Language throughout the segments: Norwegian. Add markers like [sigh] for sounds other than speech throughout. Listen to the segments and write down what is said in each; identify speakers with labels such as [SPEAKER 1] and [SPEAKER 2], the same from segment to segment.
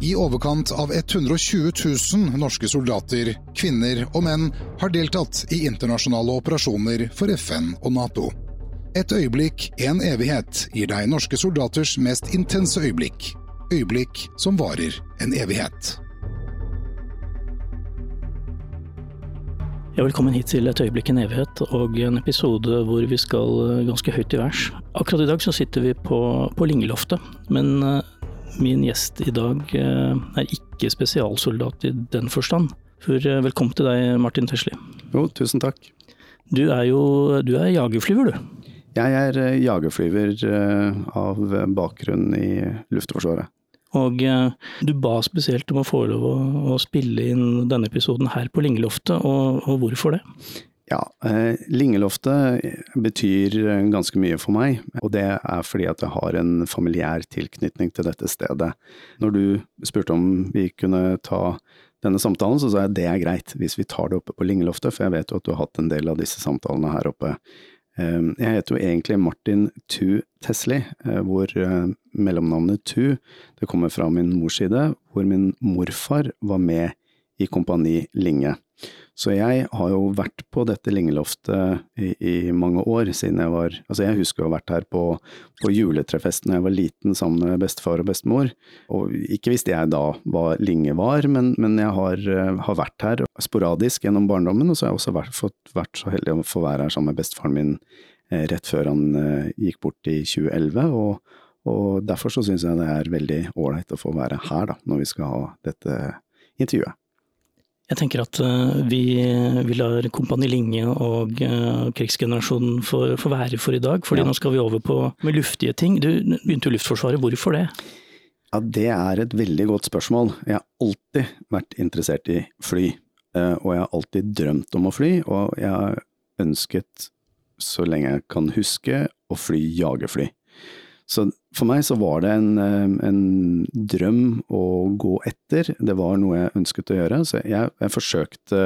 [SPEAKER 1] I overkant av 120 000 norske soldater, kvinner og menn har deltatt i internasjonale operasjoner for FN og Nato. Et øyeblikk, en evighet, gir deg norske soldaters mest intense øyeblikk. Øyeblikk som varer en evighet.
[SPEAKER 2] Velkommen hit til Et øyeblikk en evighet, og en episode hvor vi skal ganske høyt i vers. Akkurat i dag så sitter vi på, på Lingeloftet, men uh, min gjest i dag uh, er ikke spesialsoldat i den forstand. For uh, velkommen til deg, Martin Tesli.
[SPEAKER 3] Jo, tusen takk.
[SPEAKER 2] Du er jo du er jagerflyver, du.
[SPEAKER 3] Jeg er jagerflyver av bakgrunn i Luftforsvaret.
[SPEAKER 2] Og eh, du ba spesielt om å få lov å, å spille inn denne episoden her på Lingeloftet, og, og hvorfor det?
[SPEAKER 3] Ja, eh, Lingeloftet betyr ganske mye for meg, og det er fordi at jeg har en familiær tilknytning til dette stedet. Når du spurte om vi kunne ta denne samtalen, så sa jeg det er greit hvis vi tar det oppe på Lingeloftet, for jeg vet jo at du har hatt en del av disse samtalene her oppe. Ehm, jeg heter jo egentlig Martin Tu Tesli, eh, hvor eh, mellomnavnet Tu det kommer fra min mors side, hvor min morfar var med i Kompani Linge. Så jeg har jo vært på dette Lingeloftet i, i, mange år, siden jeg var Altså, jeg husker å ha vært her på, på juletrefest da jeg var liten sammen med bestefar og bestemor. Og ikke visste jeg da hva Linge var, men, men jeg har, eh, har, vært her sporadisk gjennom barndommen, og så har jeg også vært, fått, vært så heldig å få være her sammen med bestefaren min eh, rett før han eh, gikk bort i 2011. og og derfor så syns jeg det er veldig ålreit å få være her, da, når vi skal ha dette intervjuet.
[SPEAKER 2] Jeg tenker at uh, vi, vi, lar Kompani Linge og uh, krigsgenerasjonen få, være for i dag, fordi ja. nå skal vi over på med luftige ting. Du begynte jo Luftforsvaret, hvorfor det?
[SPEAKER 3] Ja, Det er et veldig godt spørsmål. Jeg har alltid vært interessert i fly, uh, og jeg har alltid drømt om å fly, og jeg har ønsket, så lenge jeg kan huske, å fly jagerfly. Så for meg så var det en, en, drøm å gå etter, det var noe jeg ønsket å gjøre. Så jeg, jeg forsøkte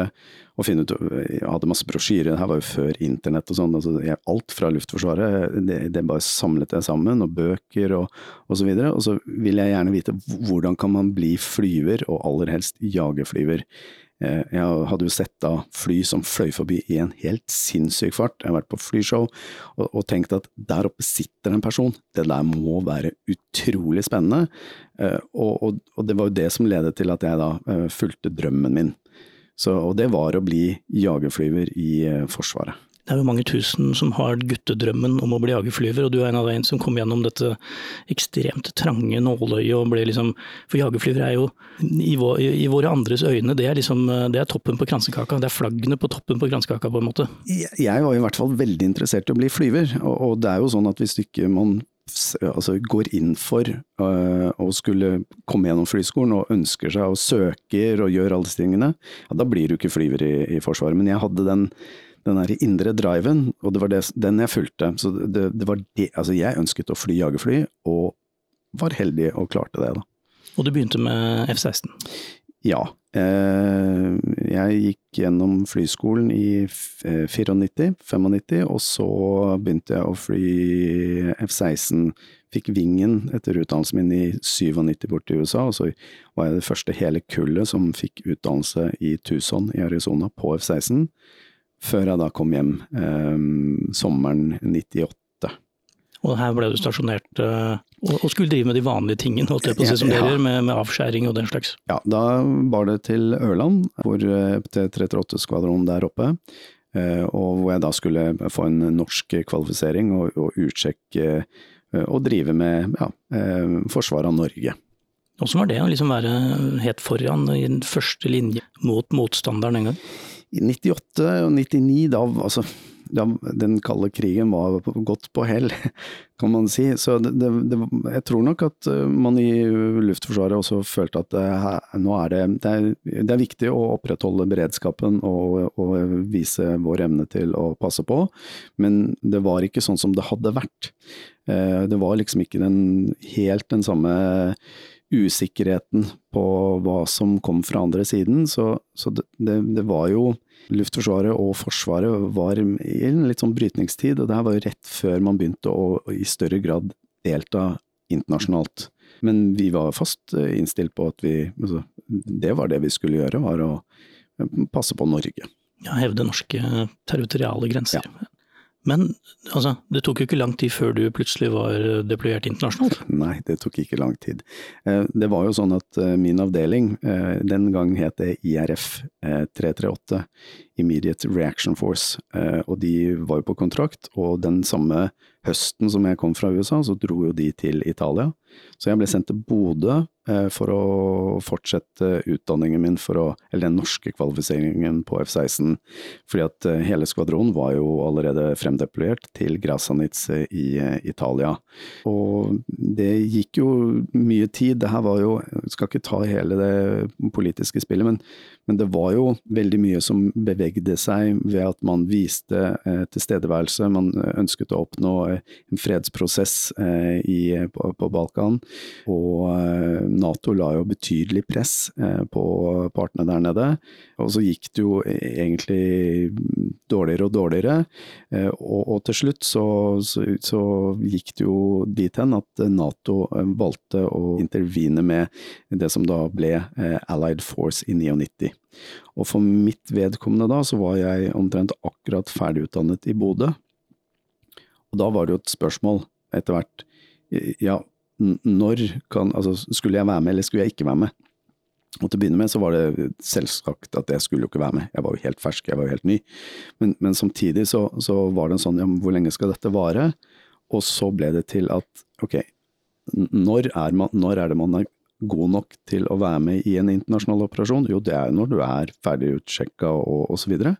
[SPEAKER 3] å finne ut Jeg hadde masse brosjyrer, det her var jo før internett og sånn. Altså alt fra Luftforsvaret, det, det, bare samlet jeg sammen, og bøker og, og så videre. Og så vil jeg gjerne vite hvordan kan man bli flyver, og aller helst jagerflyver. Eh, jeg hadde jo sett da fly som fløy forbi i en helt sinnssyk fart. Jeg har vært på flyshow og, og tenkt at der oppe sitter en person. Det der må være utrolig spennende. Eh, og, og, og det var jo det som ledet til at jeg da eh, fulgte drømmen min. Så, og det var å bli jagerflyver i Forsvaret.
[SPEAKER 2] Det er jo mange tusen som har guttedrømmen om å bli jagerflyver, og du er en av dem som kom gjennom dette ekstremt trange nåløyet og ble liksom For jagerflyver er jo, i, vår, i, våre andres øyne, det er liksom det er toppen på kransekaka. Det er flaggene på toppen på kransekaka, på en måte.
[SPEAKER 3] Jeg var i hvert fall veldig interessert i å bli flyver, og, og det er jo sånn at hvis ikke man altså går inn for uh, å skulle komme gjennom flyskolen og ønsker seg og søker og gjør alle disse tingene, ja, da blir du ikke flyver i, i Forsvaret. Men jeg hadde den den der indre driven, og det var det, den jeg fulgte. Så det, det var det, altså jeg ønsket å fly jagerfly, og var heldig og klarte det, da.
[SPEAKER 2] Og du begynte med F-16?
[SPEAKER 3] Ja. Eh, jeg gikk gjennom flyskolen i 94, 95, eh, og så begynte jeg å fly F-16. Fikk vingen etter utdannelsen min i 97 bort i USA, og så var jeg det første hele kullet som fikk utdannelse i Tucson i Arizona på F-16 før jeg da kom hjem eh, sommeren 98.
[SPEAKER 2] Og her ble du stasjonert eh, og, skulle drive med de vanlige tingene, holdt jeg på å si, som ja. dere med, med, avskjæring og den slags?
[SPEAKER 3] Ja, da var det til Ørland, hvor eh, til 338-skvadronen der oppe. Eh, og hvor jeg da skulle få en norsk kvalifisering og, og utsjekke uh, og drive med ja, forsvaret av Norge.
[SPEAKER 2] Åssen var det å liksom være helt foran i den første linje mot motstanderen en gang?
[SPEAKER 3] I 98 og 99, da, altså, da den kalde krigen var gått på hell, [laughs] kan man si. Så det, det, jeg tror nok at eh, man i Luftforsvaret også følte at det, nå er det, det er, det, er, viktig å opprettholde beredskapen og, og, vise vår evne til å passe på, men det var ikke sånn som det hadde vært. Eh, det var liksom ikke den, helt den samme usikkerheten på hva som kom fra andre siden. Så, så det, det, var jo Luftforsvaret og Forsvaret var i en litt sånn brytningstid, og det her var jo rett før man begynte å, å i større grad delta internasjonalt. Men vi var fast innstilt på at vi altså, Det var det vi skulle gjøre, var å passe på Norge.
[SPEAKER 2] Ja, hevde norske territoriale grenser.
[SPEAKER 3] Ja.
[SPEAKER 2] Men altså, det tok jo ikke lang tid før du plutselig var deployert internasjonalt?
[SPEAKER 3] Nei, det tok ikke lang tid. Eh, det var jo sånn at eh, min avdeling, eh, den gang het det IRF 338, Immediate Reaction Force, og de var jo på kontrakt. Og den samme høsten som jeg kom fra USA, så dro jo de til Italia. Så jeg ble sendt til Bodø eh, for å fortsette utdanningen min for å, eller den norske kvalifiseringen på F-16, fordi at eh, hele skvadronen var jo allerede fremdeployert til Grasanitz i eh, Italia. Og det gikk jo mye tid, det her var jo, jeg skal ikke ta hele det politiske spillet, men, men det var jo veldig mye som bevegde seg ved at man viste tilstedeværelse, man ønsket å oppnå en fredsprosess i, på, på Balkan. Og eh, Nato la jo betydelig press eh, på partene der nede. Og så gikk det jo egentlig dårligere og dårligere. Eh, og, og til slutt så, så, så, gikk det jo dit hen at Nato valgte å intervene med det som da ble Allied Force i 99. Og for mitt vedkommende da, så var jeg omtrent akkurat ferdigutdannet i Bodø. Og da var det jo et spørsmål etter hvert, ja, når kan Altså, skulle jeg være med, eller skulle jeg ikke være med? Og til å begynne med så var det selvsagt at jeg skulle jo ikke være med, jeg var jo helt fersk, jeg var jo helt ny. Men, men samtidig så, så, var det en sånn, ja, hvor lenge skal dette vare? Og så ble det til at ok, når er, man, når er det man er god nok til å være med i en internasjonal operasjon? Jo, det er jo når du er ferdig utsjekka og, og så videre.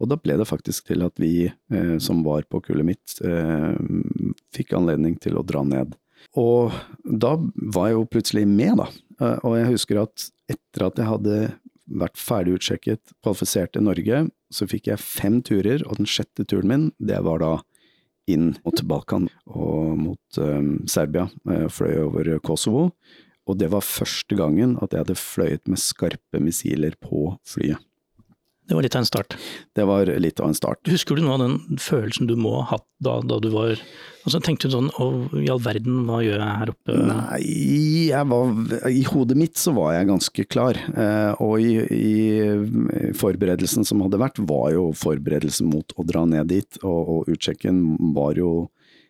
[SPEAKER 3] Og da ble det faktisk til at vi eh, som var på kullet mitt, eh, fikk anledning til å dra ned og da var jeg jo plutselig med, da. Eh, og jeg husker at etter at jeg hadde vært ferdig utsjekket, kvalifisert til Norge, så fikk jeg fem turer, og den sjette turen min, det var da inn mot Balkan og mot um, Serbia. Jeg fløy over Kosovo, og det var første gangen at jeg hadde fløyet med skarpe missiler på flyet.
[SPEAKER 2] Det var litt av en start.
[SPEAKER 3] Det var litt av en start.
[SPEAKER 2] Husker du noe av den følelsen du må ha hatt da, da du var altså, Tenkte du sånn å i all verden, hva gjør jeg her oppe?
[SPEAKER 3] Nei, var, i hodet mitt så var jeg ganske klar. Eh, og i, i, forberedelsen som hadde vært, var jo forberedelsen mot å dra ned dit. Og, og utsjekken var jo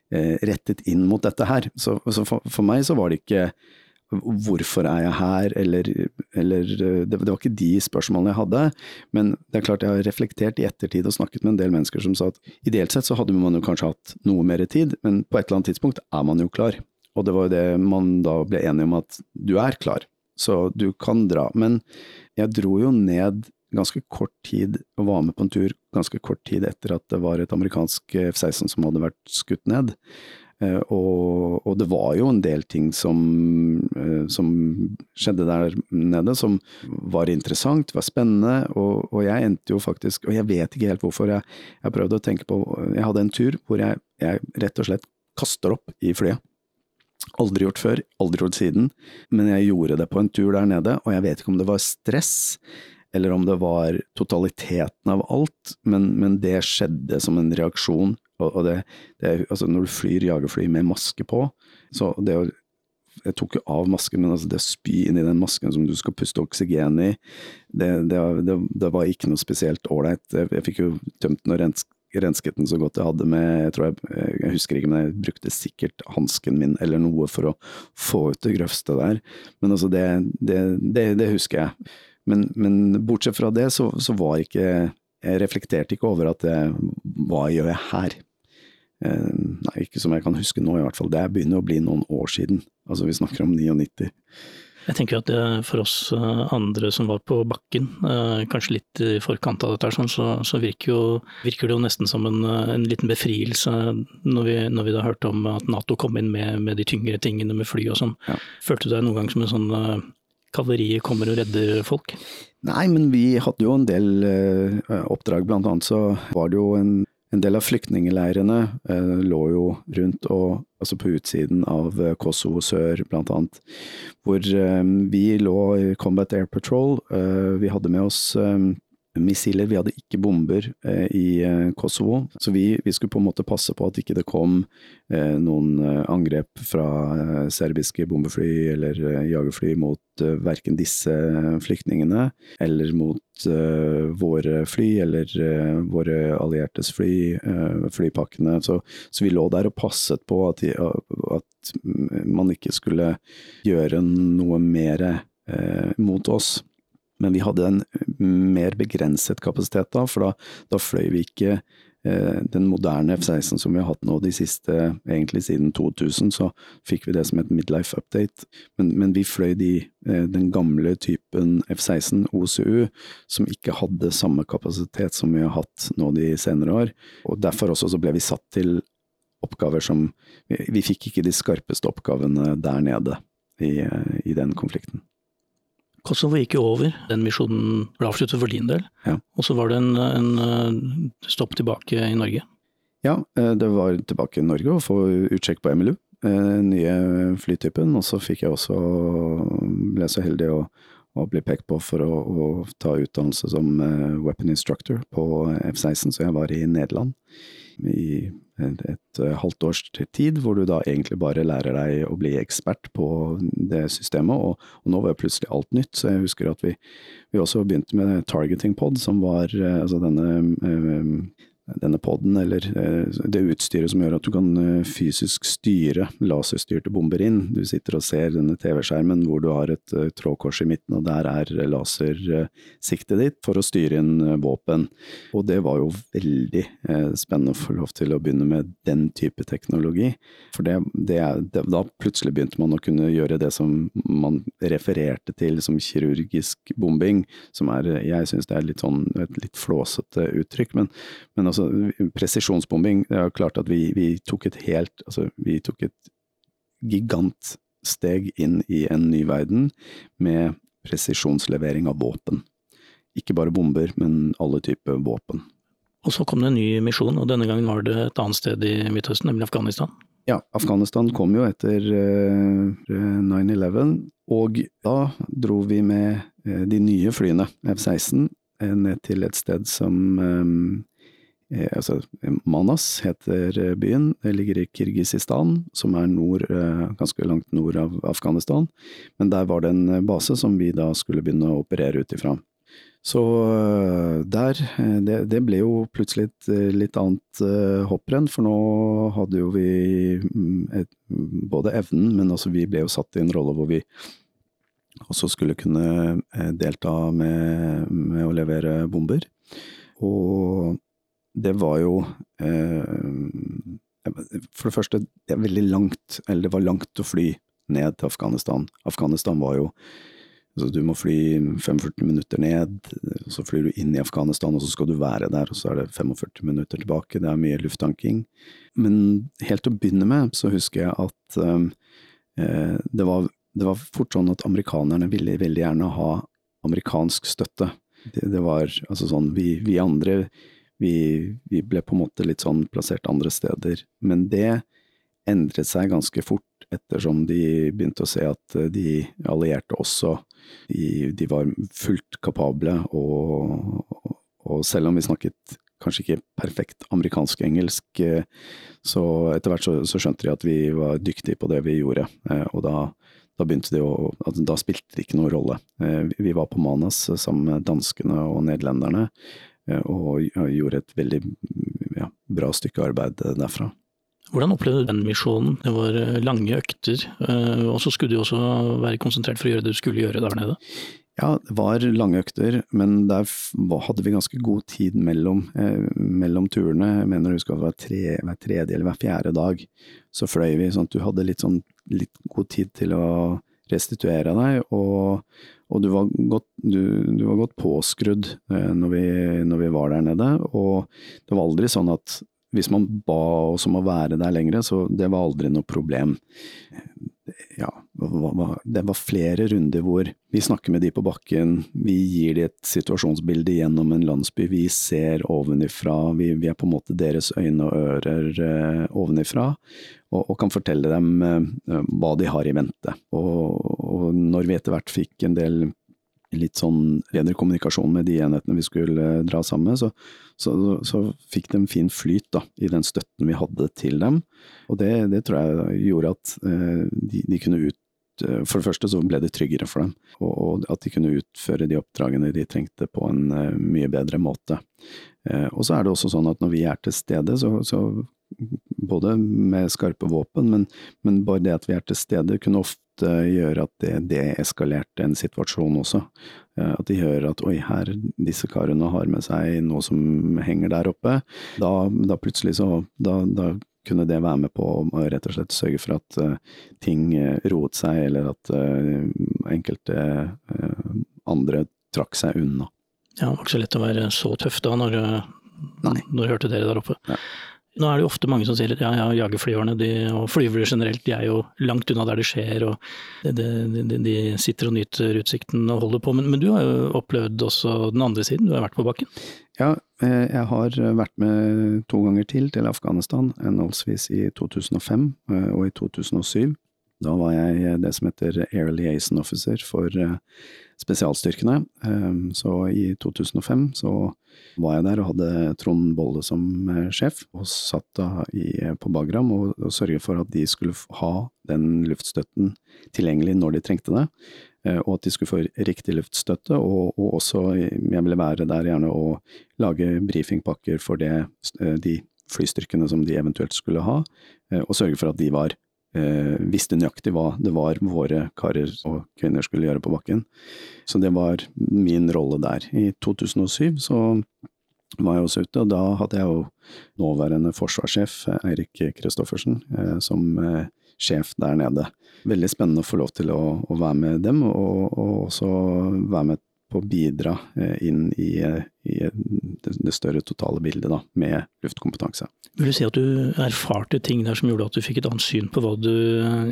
[SPEAKER 3] eh, rettet inn mot dette her. Så, så for, for meg så var det ikke hvorfor er jeg her, eller, eller det, det, var ikke de spørsmålene jeg hadde. Men det er klart jeg har reflektert i ettertid og snakket med en del mennesker som sa at ideelt sett så hadde man jo kanskje hatt noe mer tid, men på et eller annet tidspunkt er man jo klar. Og det var jo det man da ble enige om at du er klar, så du kan dra. Men jeg dro jo ned ganske kort tid og var med på en tur ganske kort tid etter at det var et amerikansk F-16 som hadde vært skutt ned. Eh, og, og, det var jo en del ting som, eh, som, skjedde der nede som var interessant, var spennende, og, og, jeg endte jo faktisk Og jeg vet ikke helt hvorfor, jeg, jeg prøvde å tenke på Jeg hadde en tur hvor jeg, jeg rett og slett kaster opp i flyet. Aldri gjort før, aldri gjort siden, men jeg gjorde det på en tur der nede, og jeg vet ikke om det var stress, eller om det var totaliteten av alt, men, men det skjedde som en reaksjon og, og det, det, altså når du flyr jagerfly med maske på, så det å jeg tok jo av masken, men altså det å spy inn i den masken som du skal puste oksygen i, det, det, det var ikke noe spesielt ålreit. Jeg, jeg, fikk jo tømt den og rens, rensket den så godt jeg hadde med jeg, jeg, jeg husker ikke, men jeg brukte sikkert hansken min eller noe for å få ut det grøvste der. Men altså, det, det husker jeg. Men, men, bortsett fra det, så, så var ikke Jeg reflekterte ikke over at det, hva gjør jeg her? Eh, nei, ikke som jeg kan huske nå i hvert fall. Det begynner å bli noen år siden. Altså vi snakker om 99.
[SPEAKER 2] Jeg tenker at det, for oss eh, andre som var på bakken, eh, kanskje litt i forkant av dette, sånn, så, så virker, jo, virker, det jo nesten som en, en liten befrielse når vi, når vi, da hørte om at Nato kom inn med, med de tyngre tingene med fly og sånn. Ja. Følte du deg noen gang som en sånn kavaleriet kommer og redder folk?
[SPEAKER 3] Nei, men vi hadde jo en del oppdrag. Blant annet så var det jo en en del av flyktningleirene eh, lå jo rundt og altså på utsiden av eh, Kosovo sør, blant annet, hvor eh, vi lå i Combat Air Patrol. Eh, vi hadde med oss eh, missiler, vi hadde ikke bomber eh, i eh, Kosovo. Så vi, vi, skulle på en måte passe på at ikke det kom eh, noen eh, angrep fra eh, serbiske bombefly eller jagerfly mot eh, verken disse flyktningene eller mot våre fly eller våre alliertes fly, flypakkene. Så, så, vi lå der og passet på at, at man ikke skulle gjøre noe mer mot oss. Men vi hadde en mer begrenset kapasitet da, for da, da fløy vi ikke eh, den moderne F-16 som vi har hatt nå de siste, egentlig siden 2000, så fikk vi det som et midlife update. Men, men vi fløy de, eh, den gamle typen F-16 OCU, som ikke hadde samme kapasitet som vi har hatt nå de senere år. Og derfor også så ble vi satt til oppgaver som Vi, vi fikk ikke de skarpeste oppgavene der nede i, i den konflikten.
[SPEAKER 2] Kosovo gikk jo over. Den misjonen ble avsluttet for din del.
[SPEAKER 3] Ja.
[SPEAKER 2] Og så var det en, en, stopp tilbake i Norge.
[SPEAKER 3] Ja, eh, det var tilbake i Norge å få utsjekk på MLU, den nye flytypen. Og så fikk jeg også, ble så heldig å, å bli pekt på for å, å, ta utdannelse som eh, weapon instructor på F-16, så jeg var i Nederland i et, et eh, halvt års tid, hvor du da egentlig bare lærer deg å bli ekspert på det systemet, og, og nå var jo plutselig alt nytt, så jeg husker at vi, vi også begynte med targeting pod, som var eh, altså denne øh, denne poden, eller eh, det utstyret som gjør at du kan eh, fysisk styre laserstyrte bomber inn. Du sitter og ser denne TV-skjermen hvor du har et eh, trådkors i midten, og der er lasersiktet ditt for å styre inn våpen. Og det var jo veldig spennende å få lov til å begynne med den type teknologi. For det, det, det, da plutselig begynte man å kunne gjøre det som man refererte til som kirurgisk bombing, som er, jeg syns det er litt sånn et litt flåsete uttrykk, men, men altså altså presisjonsbombing, det er klart at vi, vi, tok et helt Altså, vi tok et gigantsteg inn i en ny verden med presisjonslevering av våpen. Ikke bare bomber, men alle typer våpen.
[SPEAKER 2] Og så kom det en ny misjon, og denne gangen var det et annet sted i Midtøsten, nemlig Afghanistan?
[SPEAKER 3] Ja, Afghanistan kom jo etter uh, eh, 9-11, og da dro vi med uh, de nye flyene, F-16, uh, ned til et sted som Eh, altså, Manas heter eh, byen. Det ligger i Kirgisistan, som er nord, eh, ganske langt nord av Afghanistan. Men der var det en base som vi da skulle begynne å operere ut ifra. Så der det, det, ble jo plutselig et litt annet hopprenn, for nå hadde jo vi mm, et, både evnen, men også vi ble jo satt i en rolle hvor vi også skulle kunne delta med, med å levere bomber. Og det var jo eh, For det første, det er veldig langt, eller det var langt å fly ned til Afghanistan. Afghanistan var jo altså Du må fly 45 minutter ned, så flyr du inn i Afghanistan, og så skal du være der, og så er det 45 minutter tilbake. Det er mye lufttanking. Men helt til å begynne med så husker jeg at eh, det, var, det var fort sånn at amerikanerne ville veldig gjerne ha amerikansk støtte. Det, det var altså sånn Vi, vi andre vi, vi, ble på en måte litt sånn plassert andre steder. Men det endret seg ganske fort, ettersom de begynte å se at eh, de allierte også de, de var fullt kapable, og, og, selv om vi snakket kanskje ikke perfekt amerikansk-engelsk, eh, så etter hvert så, så, skjønte de at vi var dyktige på det vi gjorde, eh, og da, da begynte de å, da spilte det ikke noen rolle. Vi var på Manas sammen med danskene og nederlenderne, og gjorde et veldig ja, bra stykke arbeid eh, derfra.
[SPEAKER 2] Hvordan opplevde du den misjonen? Det var eh, lange økter, og så skulle du også være konsentrert for å gjøre det du skulle gjøre der nede?
[SPEAKER 3] Ja, det var lange økter, men der hadde vi ganske god tid mellom, eh, mellom turene. Jeg mener du at det var tre, hver tredje eller hver fjerde dag så fløy vi, sånn at du hadde litt, sånn, litt god tid til å restituere deg, og, og du, var godt, du, du, var godt, påskrudd eh, når, vi, når, vi, var der nede. Og det var aldri sånn at hvis man ba oss om å være der lenger, så det var aldri noe problem. Ja, det var flere runder hvor vi snakker med de på bakken, vi gir de et situasjonsbilde gjennom en landsby, vi ser ovenifra, vi, vi er på en måte deres øyne og ører eh, ovenifra og, og, kan fortelle dem uh, hva de har i vente. Og, og, når vi etter hvert fikk en del litt sånn bedre kommunikasjon med de enhetene vi skulle eh, dra sammen med, så, så, så fikk de fin flyt da, i den støtten vi hadde til dem. Og det, det tror jeg gjorde at eh, de, de, kunne ut eh, For det første så ble det tryggere for dem, og, og, at de kunne utføre de oppdragene de trengte på en mye bedre måte. Eh, og så er det også sånn at når vi er til stede, så, så både med skarpe våpen, men, men, bare det at vi er til stede, kunne ofte gjøre at det deeskalerte en situasjon også. Eh, at de hører at oi, her, disse karene har med seg noe som henger der oppe. Da, da plutselig så da, da, kunne det være med på å rett og slett sørge for at uh, ting uh, roet seg, eller at uh, enkelte andre trakk seg unna.
[SPEAKER 2] Ja, det var ikke så lett å være så tøff da, når, når du hørte dere der oppe. Ja. Nå er det jo ofte mange som sier at ja, ja, jagerflyverne de, og flyvere generelt, de er jo langt unna der det skjer, og de, de, de sitter og nyter utsikten og holder på. Men, men, du har jo opplevd også den andre siden, du har vært på bakken?
[SPEAKER 3] Ja, eh, jeg har vært med to ganger til til Afghanistan, henholdsvis i 2005 eh, og i 2007. Da var jeg det som heter Air Liaison Officer for eh, spesialstyrkene. Så i 2005 så var jeg der og hadde Trond Bolle som eh, sjef, og satt da i, på Bagram og, og sørget for at de skulle ha den luftstøtten tilgjengelig når de trengte det. Eh, og at de skulle få riktig luftstøtte, og, og også, jeg ville være der gjerne og lage brifingpakker for det, eh, de flystyrkene som de eventuelt skulle ha, og sørge for at de var eh, visste nøyaktig hva det var våre karer og kvinner skulle gjøre på bakken. Så det var min rolle der. I 2007 så var jeg også ute, og da hadde jeg jo nåværende forsvarssjef Eirik Kristoffersen eh, som eh, sjef der nede. Veldig spennende å få lov til å, å være med dem, og, og, også være med på å bidra eh, inn i, i det, større totale bildet da, med luftkompetanse.
[SPEAKER 2] Vil du si at du erfarte ting der som gjorde at du fikk et annet syn på hva, du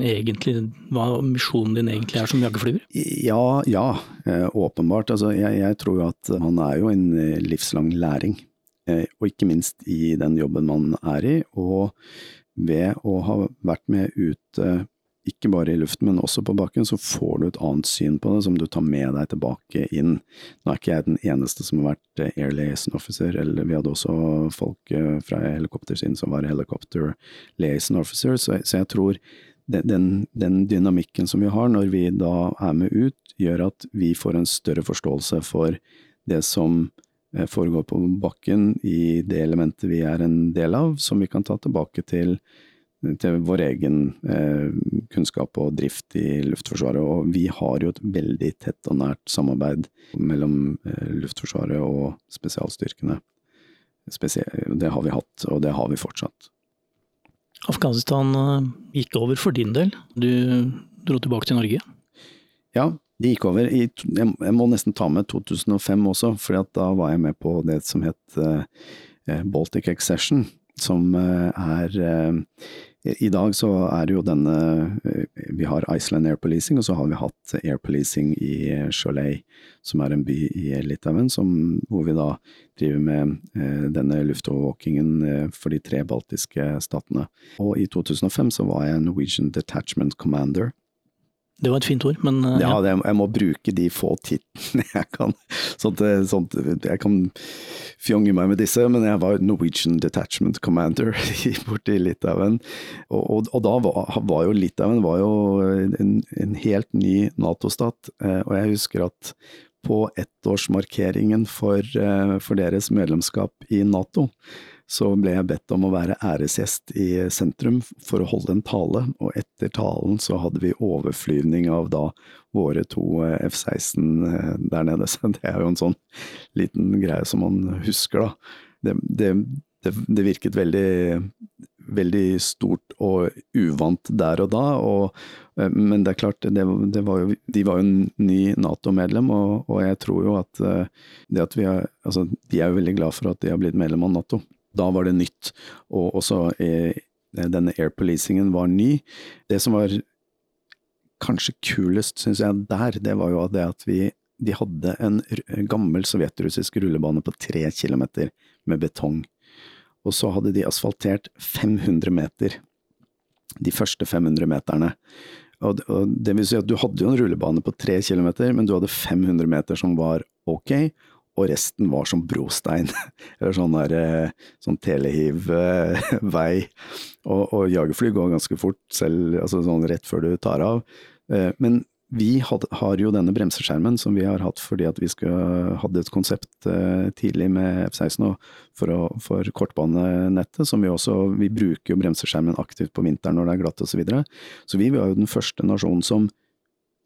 [SPEAKER 2] egentlig, hva misjonen din egentlig er som jagerflyver?
[SPEAKER 3] Ja, ja, eh, åpenbart. Altså, jeg, jeg tror at man er jo en eh, livslang læring. Og ikke minst i den jobben man er i. Og ved å ha vært med ute ikke bare i luften, men også på bakken, så får du et annet syn på det som du tar med deg tilbake inn. Nå er ikke jeg den eneste som har vært eh, air liaison officer, eller vi hadde også folk eh, fra helikoptersiden som var helicopter liaison officer, så, så jeg tror den, den, dynamikken som vi har når vi da er med ut, gjør at vi får en større forståelse for det som eh, foregår på bakken i det elementet vi er en del av, som vi kan ta tilbake til til vår egen eh, kunnskap og drift i Luftforsvaret. Og vi har jo et veldig tett og nært samarbeid mellom eh, Luftforsvaret og spesialstyrkene. det har vi hatt, og det har vi fortsatt.
[SPEAKER 2] Afghanistan eh, gikk over for din del. Du dro tilbake til Norge?
[SPEAKER 3] Ja, det gikk over. I, jeg må nesten ta med 2005 også, for da var jeg med på det som het eh, Baltic Accession som er i dag så er det jo denne eh, Vi har Iceland Air Policing, og så har vi hatt Air Policing i Cholet, som er en by i Litauen, som, hvor vi da driver med eh, denne luftovervåkingen eh, for de tre baltiske statene. Og i 2005 så var jeg Norwegian Detachment Commander
[SPEAKER 2] det var et fint ord, men
[SPEAKER 3] uh, Ja, det, jeg må bruke de få titlene [laughs] jeg kan. Sånt, sånt, jeg kan fjonge meg med disse, men jeg var Norwegian Detachment Commander [laughs] borte i Litauen. Og, og, og, da var, var, jo Litauen var jo en, en helt ny Nato-stat, eh, og jeg husker at på ettårsmarkeringen for, eh, for deres medlemskap i Nato, så ble jeg bedt om å være æresgjest i sentrum for å holde en tale, og etter talen så hadde vi overflyvning av da våre to eh, F-16 eh, der nede, [laughs] så det er jo en sånn liten greie som man husker, da. Det, det, det, det virket veldig, veldig stort og uvant der og da, og, eh, men det er klart, var jo, de var jo en ny Nato-medlem, og, og, jeg tror jo at det at vi er, altså, de er jo veldig glad for at de har blitt medlem av Nato. Da var det nytt, og også eh, denne air policingen var ny. Det som var kanskje kulest, syns jeg, der, det var jo det at vi de hadde en gammel sovjetrussisk rullebane på tre kilometer med betong. Og så hadde de asfaltert 500 meter, de første 500 meterne. Og, det vil si at du hadde jo en rullebane på tre kilometer, men du hadde 500 meter som var ok, og resten var som brostein. [laughs] Eller sånn der eh, sånn telehiv-vei. [laughs] Og, og jagerfly går ganske fort, selv altså sånn rett før du tar av. Eh, men vi had, har jo denne bremseskjermen som vi har hatt fordi at vi skal, hadde et konsept eh, tidlig med F-16 for, for kortbanenettet, som vi også Vi bruker jo bremseskjermen aktivt på vinteren når det er glatt osv. Så, videre. så vi var jo den første nasjonen som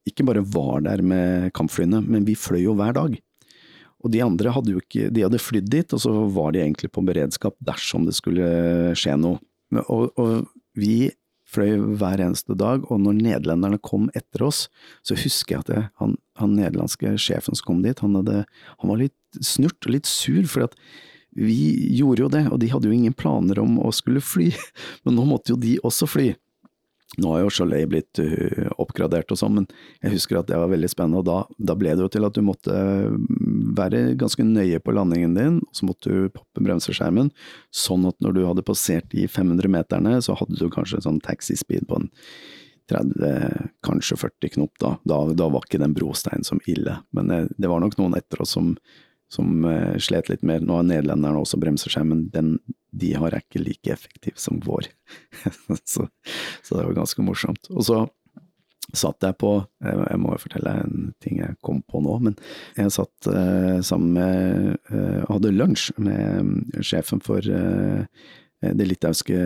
[SPEAKER 3] ikke bare var der med kampflyene, men vi fløy jo hver dag. Og de andre hadde jo ikke De hadde flydd dit, og så var de egentlig på beredskap dersom det skulle skje noe. Og, og vi fløy hver eneste dag, og når nederlenderne kom etter oss, så husker jeg at jeg, han, han, nederlandske sjefen som kom dit, han, hadde, han var litt snurt og litt sur, for at vi gjorde jo det, og de hadde jo ingen planer om å skulle fly, [laughs] men nå måtte jo de også fly. Nå har jo Chalet blitt uh, oppgradert og sånn, men jeg husker at det var veldig spennende. Og da, da, ble det jo til at du måtte være ganske nøye på landingen din, og så måtte du poppe bremseskjermen, sånn at når du hadde passert de 500 meterne, så hadde du kanskje en sånn taxispeed på en 30, kanskje 40 knop. Da. da, da var ikke den brosteinen som ille, men det, det var nok noen etter oss som som uh, slet litt mer. Nå har nederlenderne også bremseskjermen, den de har ikke like effektiv som vår. [laughs] så, så, det var ganske morsomt. Og så satt jeg på, jeg må jo fortelle en ting jeg kom på nå, men jeg satt eh, sammen med, eh, hadde lunsj med sjefen for det litauiske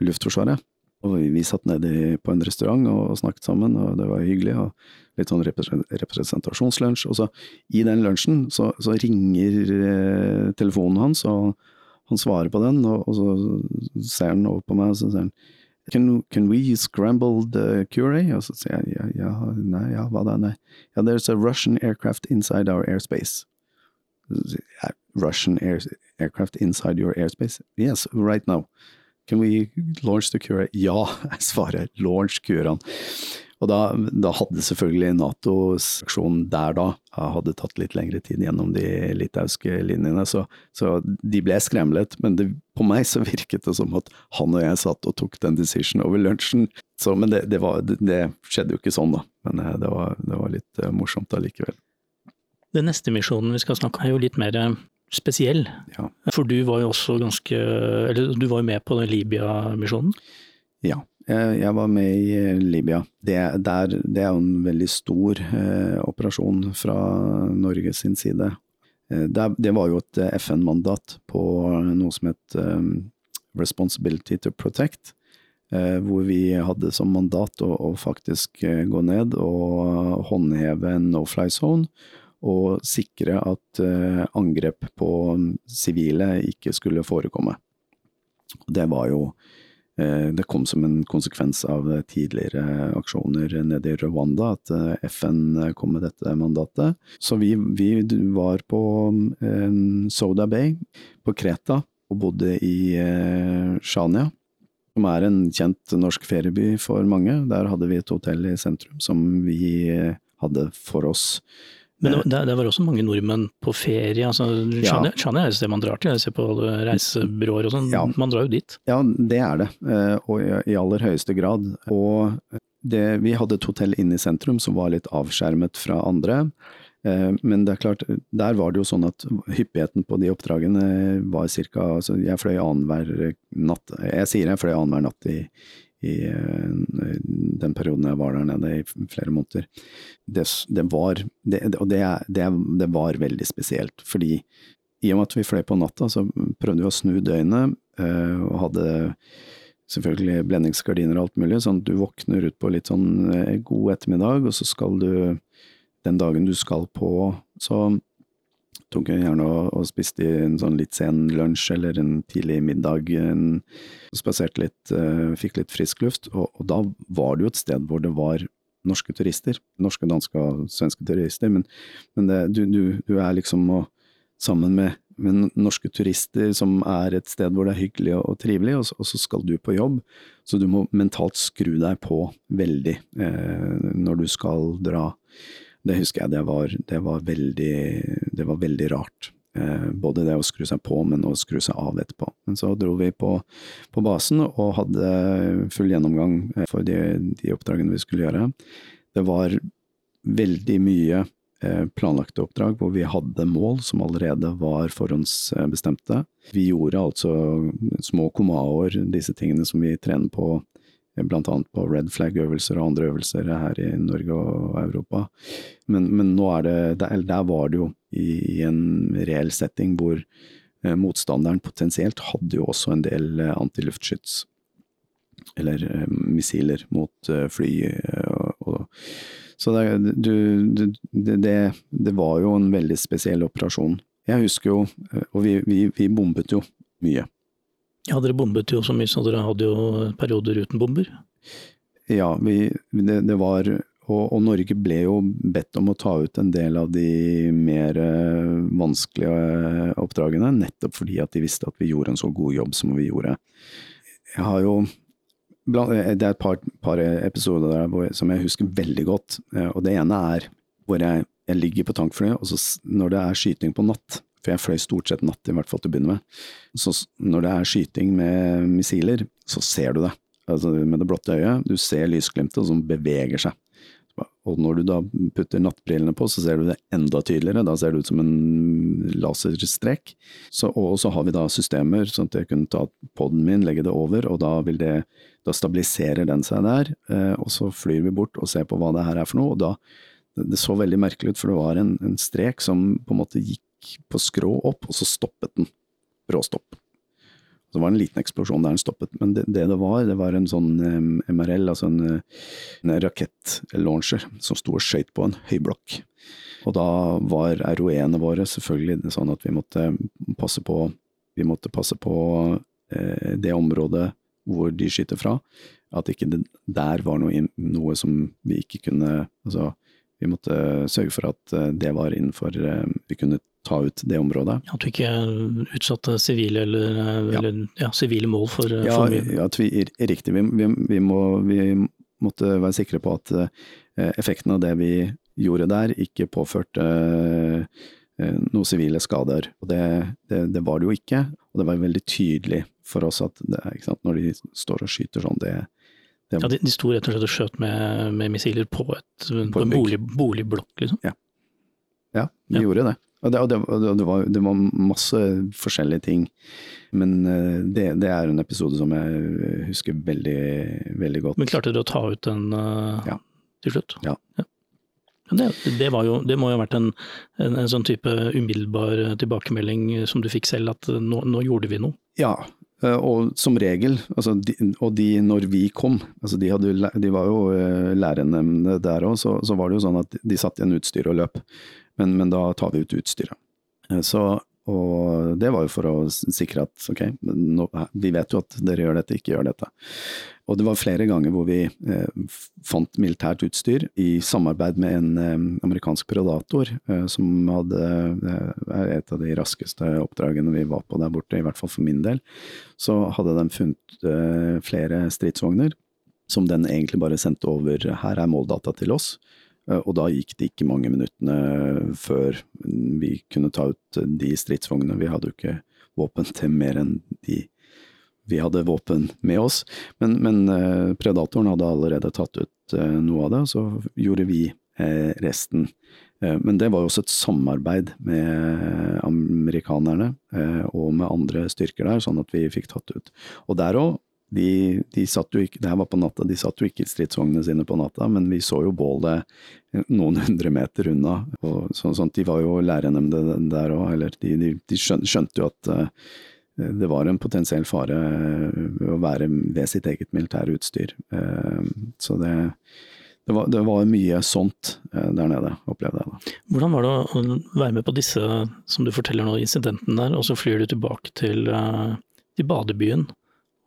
[SPEAKER 3] luftforsvaret. Og vi satt nede på en restaurant og snakket sammen, og det var hyggelig. og Litt sånn representasjonslunsj. Og så i den lunsjen så, så ringer eh, telefonen hans, og han svarer på den, og, og så ser han over på meg og så sier han Can, can we scramble the Curie? Og så sier jeg ja, ja, nei, ja, hva da, nei. Ja, there's a Russian aircraft inside our airspace. Russian air, aircraft inside your airspace? Yes, right now. Can we launch the Cura? Ja, [laughs] jeg svarer launch Curaen. Og da, da, hadde selvfølgelig Natos aksjon der da hadde tatt litt lengre tid gjennom de litauiske linjene, så, så de ble skremlet. Men det, på meg så virket det som at han og jeg satt og tok den decision over lunsjen. Så, men det, det, var, det, skjedde jo ikke sånn, da. Men eh, det var, var litt uh, morsomt allikevel.
[SPEAKER 2] Den neste misjonen vi skal snakke om er jo litt mer eh, spesiell. Ja. For du var jo også ganske Eller du var jo med på den Libya-misjonen?
[SPEAKER 3] Ja, jeg var med i eh, Libya. Det, der, det er jo en veldig stor eh, operasjon fra Norge sin side. Eh, det, det, var jo et eh, FN-mandat på noe som het eh, Responsibility to Protect. Eh, hvor vi hadde som mandat å, å faktisk gå ned og håndheve en no-fly zone og sikre at angrep på sivile ikke skulle forekomme. Det var jo Det kom som en konsekvens av tidligere aksjoner nede i Rwanda at uh, FN kom med dette mandatet. Så vi, vi var på Soda Bay på Kreta og bodde i Shania som er en kjent norsk ferieby for mange. Der hadde vi et hotell i sentrum som vi hadde for oss.
[SPEAKER 2] Men det, det, var også mange nordmenn på ferie. altså Chania ja. er et sted man drar til, jeg ser på reisebyråer og sånn. Ja. Man drar jo dit.
[SPEAKER 3] Ja, det er det, eh, og i aller høyeste grad. Og det, vi hadde et hotell inne i sentrum som var litt avskjermet fra andre. Eh, men det er klart, der var det jo sånn at hyppigheten på de oppdragene var ca. Altså jeg fløy annenhver natt. Jeg sier jeg fløy annenhver natt i, i eh, den perioden jeg var der nede i flere måneder. Det, det var, det, og det, det, var veldig spesielt, fordi i og med at vi fløy på natta, så prøvde vi å snu døgnet, eh, og hadde selvfølgelig blendingsgardiner og alt mulig, sånn at du våkner ut på litt sånn eh, god ettermiddag, og så skal du, den dagen du skal på, så tok jeg gjerne og, og spiste en sånn litt sen lunsj eller en tidlig middag. En, spaserte litt, uh, fikk litt frisk luft, og, og, da var det jo et sted hvor det var norske turister. Norske, danske og svenske turister, men, men det, du, du, du, er liksom og, sammen med, med, norske turister som er et sted hvor det er hyggelig og, og trivelig, og og så, skal du på jobb. Så du må mentalt skru deg på veldig eh, når du skal dra. Det husker jeg, det var, det var, veldig, det var veldig rart. både det å skru seg på, men å skru seg av etterpå. Men så dro vi på, på basen og hadde full gjennomgang for de, de oppdragene vi skulle gjøre. Det var veldig mye Eh, planlagte oppdrag hvor vi hadde mål som allerede var forhåndsbestemte. Vi gjorde altså små komaoer, disse tingene som vi trener på eh, blant annet på red flag-øvelser og andre øvelser her i Norge og Europa. Men, men nå er det, der, der var det jo i, i en reell setting hvor eh, motstanderen potensielt hadde jo også en del eh, antiluftskyts, eller eh, missiler mot eh, fly. og, og så det, du, det, det, det, var jo en veldig spesiell operasjon. Jeg husker jo, og vi, vi, vi bombet jo mye.
[SPEAKER 2] Ja, dere bombet jo så mye, så dere hadde jo perioder uten bomber?
[SPEAKER 3] Ja, vi, det, var og, og, Norge ble jo bedt om å ta ut en del av de mer uh, vanskelige oppdragene, nettopp fordi at de visste at vi gjorde en så god jobb som vi gjorde. Jeg har jo Eh, det er et par, par episoder der som jeg husker veldig godt. Eh, og det ene er hvor jeg, jeg ligger på tankflyet, og så når det er skyting på natt For jeg fløy stort sett natt, i hvert fall til å begynne med. Så når det er skyting med missiler, så ser du det. Altså med det blotte øyet. Du ser lysglimtet som beveger seg. Og når du da putter nattbrillene på, så ser du det enda tydeligere. Da ser det ut som en laserstrek. Så, og så har vi da systemer, sånn at jeg kunne ta poden min, legge det over, og da vil det da stabiliserer den seg der, eh, og så flyr vi bort og ser på hva det her er for noe. og da, Det så veldig merkelig ut, for det var en, en strek som på en måte gikk på skrå opp, og så stoppet den. Råstopp. Så det var en liten eksplosjon der den stoppet, men det det, det var, det var en sånn um, MRL, altså en, en rakettlauncher, som sto og skøyt på en høyblokk. Og da var ROE-ene våre selvfølgelig sånn at vi måtte passe på, vi måtte passe på eh, det området hvor de skyter fra. At ikke det der var noe, noe som vi ikke kunne Altså, vi måtte sørge for at eh, det var innenfor eh, Vi kunne ta ut det området.
[SPEAKER 2] At du ikke utsatte sivile eller, eh, ja. eller ja, sivile mål for,
[SPEAKER 3] ja,
[SPEAKER 2] for mye?
[SPEAKER 3] Ja, vi, riktig. Vi, vi, vi, må, vi måtte være sikre på at effekten av det vi gjorde der, ikke påførte noen sivile skader. Og det, det, det, var det jo ikke, og det var veldig tydelig for oss at det, når de står og skyter sånn, det,
[SPEAKER 2] Ja, de, de sto rett og slett og skjøt med, med missiler på, et, på, på en bolig, boligblokk, liksom?
[SPEAKER 3] Ja. ja, de ja. gjorde det. Og, det, og det, var, det, var, masse forskjellige ting. Men eh, det, det, er en episode som jeg husker veldig, veldig godt.
[SPEAKER 2] Men klarte dere å ta ut den uh, ja. til slutt?
[SPEAKER 3] Ja. ja.
[SPEAKER 2] Det, det, jo, det, må jo ha vært en, en, en, sånn type umiddelbar tilbakemelding som du fikk selv, at nå, nå gjorde vi noe?
[SPEAKER 3] Ja, Eh, og som regel, altså de, og de når vi kom, altså de, hadde, de var jo eh, der òg, så, så, var det jo sånn at de satt igjen utstyr og løp. Men, men, da tar vi ut utstyret. Eh, så og det var jo for å sikre at ok, nå, vi vet jo at dere gjør dette, ikke gjør dette. Og det var flere ganger hvor vi eh, fant militært utstyr i samarbeid med en eh, amerikansk predator, eh, som hadde eh, et av de raskeste oppdragene vi var på der borte, i hvert fall for min del. Så hadde de funnet eh, flere stridsvogner som den egentlig bare sendte over her er måldata til oss. Eh, og da gikk det ikke mange minuttene før vi kunne ta ut de stridsvognene. Vi hadde jo ikke våpen til mer enn de vi hadde våpen med oss. Men, men eh, predatoren hadde allerede tatt ut eh, noe av det, og så gjorde vi resten. Men det var jo også et samarbeid med amerikanerne og med andre styrker der, sånn at vi fikk tatt ut. Og der òg de, de satt jo ikke, det her var på natta, de satt jo ikke stridsvognene sine på natta, men vi så jo bålet noen hundre meter unna. og sånn, sånn, De var jo lærenemnde der òg, eller de, de, de, skjønte jo at uh, det var en potensiell fare å være ved sitt eget militære utstyr. Så det, det, var, det, var, mye sånt der nede, opplevde jeg da.
[SPEAKER 2] Hvordan var det å være med på disse, som du forteller nå, incidentene der, og så flyr du tilbake til, til badebyen?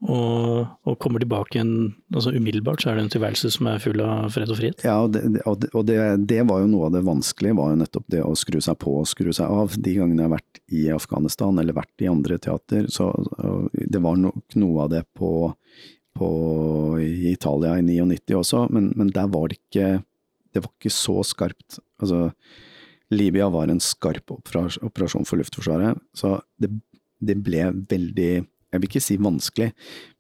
[SPEAKER 2] Og, og, kommer tilbake igjen altså umiddelbart, så er det en tilværelse som er full av fred og frihet.
[SPEAKER 3] Ja, og, det, og det, det, var jo noe av det vanskelige, var jo nettopp det å skru seg på og skru seg av. De gangene jeg har vært i Afghanistan eller vært i andre teater, så det var nok noe av det på, på i Italia i 99 også, men, men, der var det ikke Det var ikke så skarpt. Altså, Libya var en skarp operasjon for Luftforsvaret, så det, det ble veldig Jeg vil ikke si vanskelig,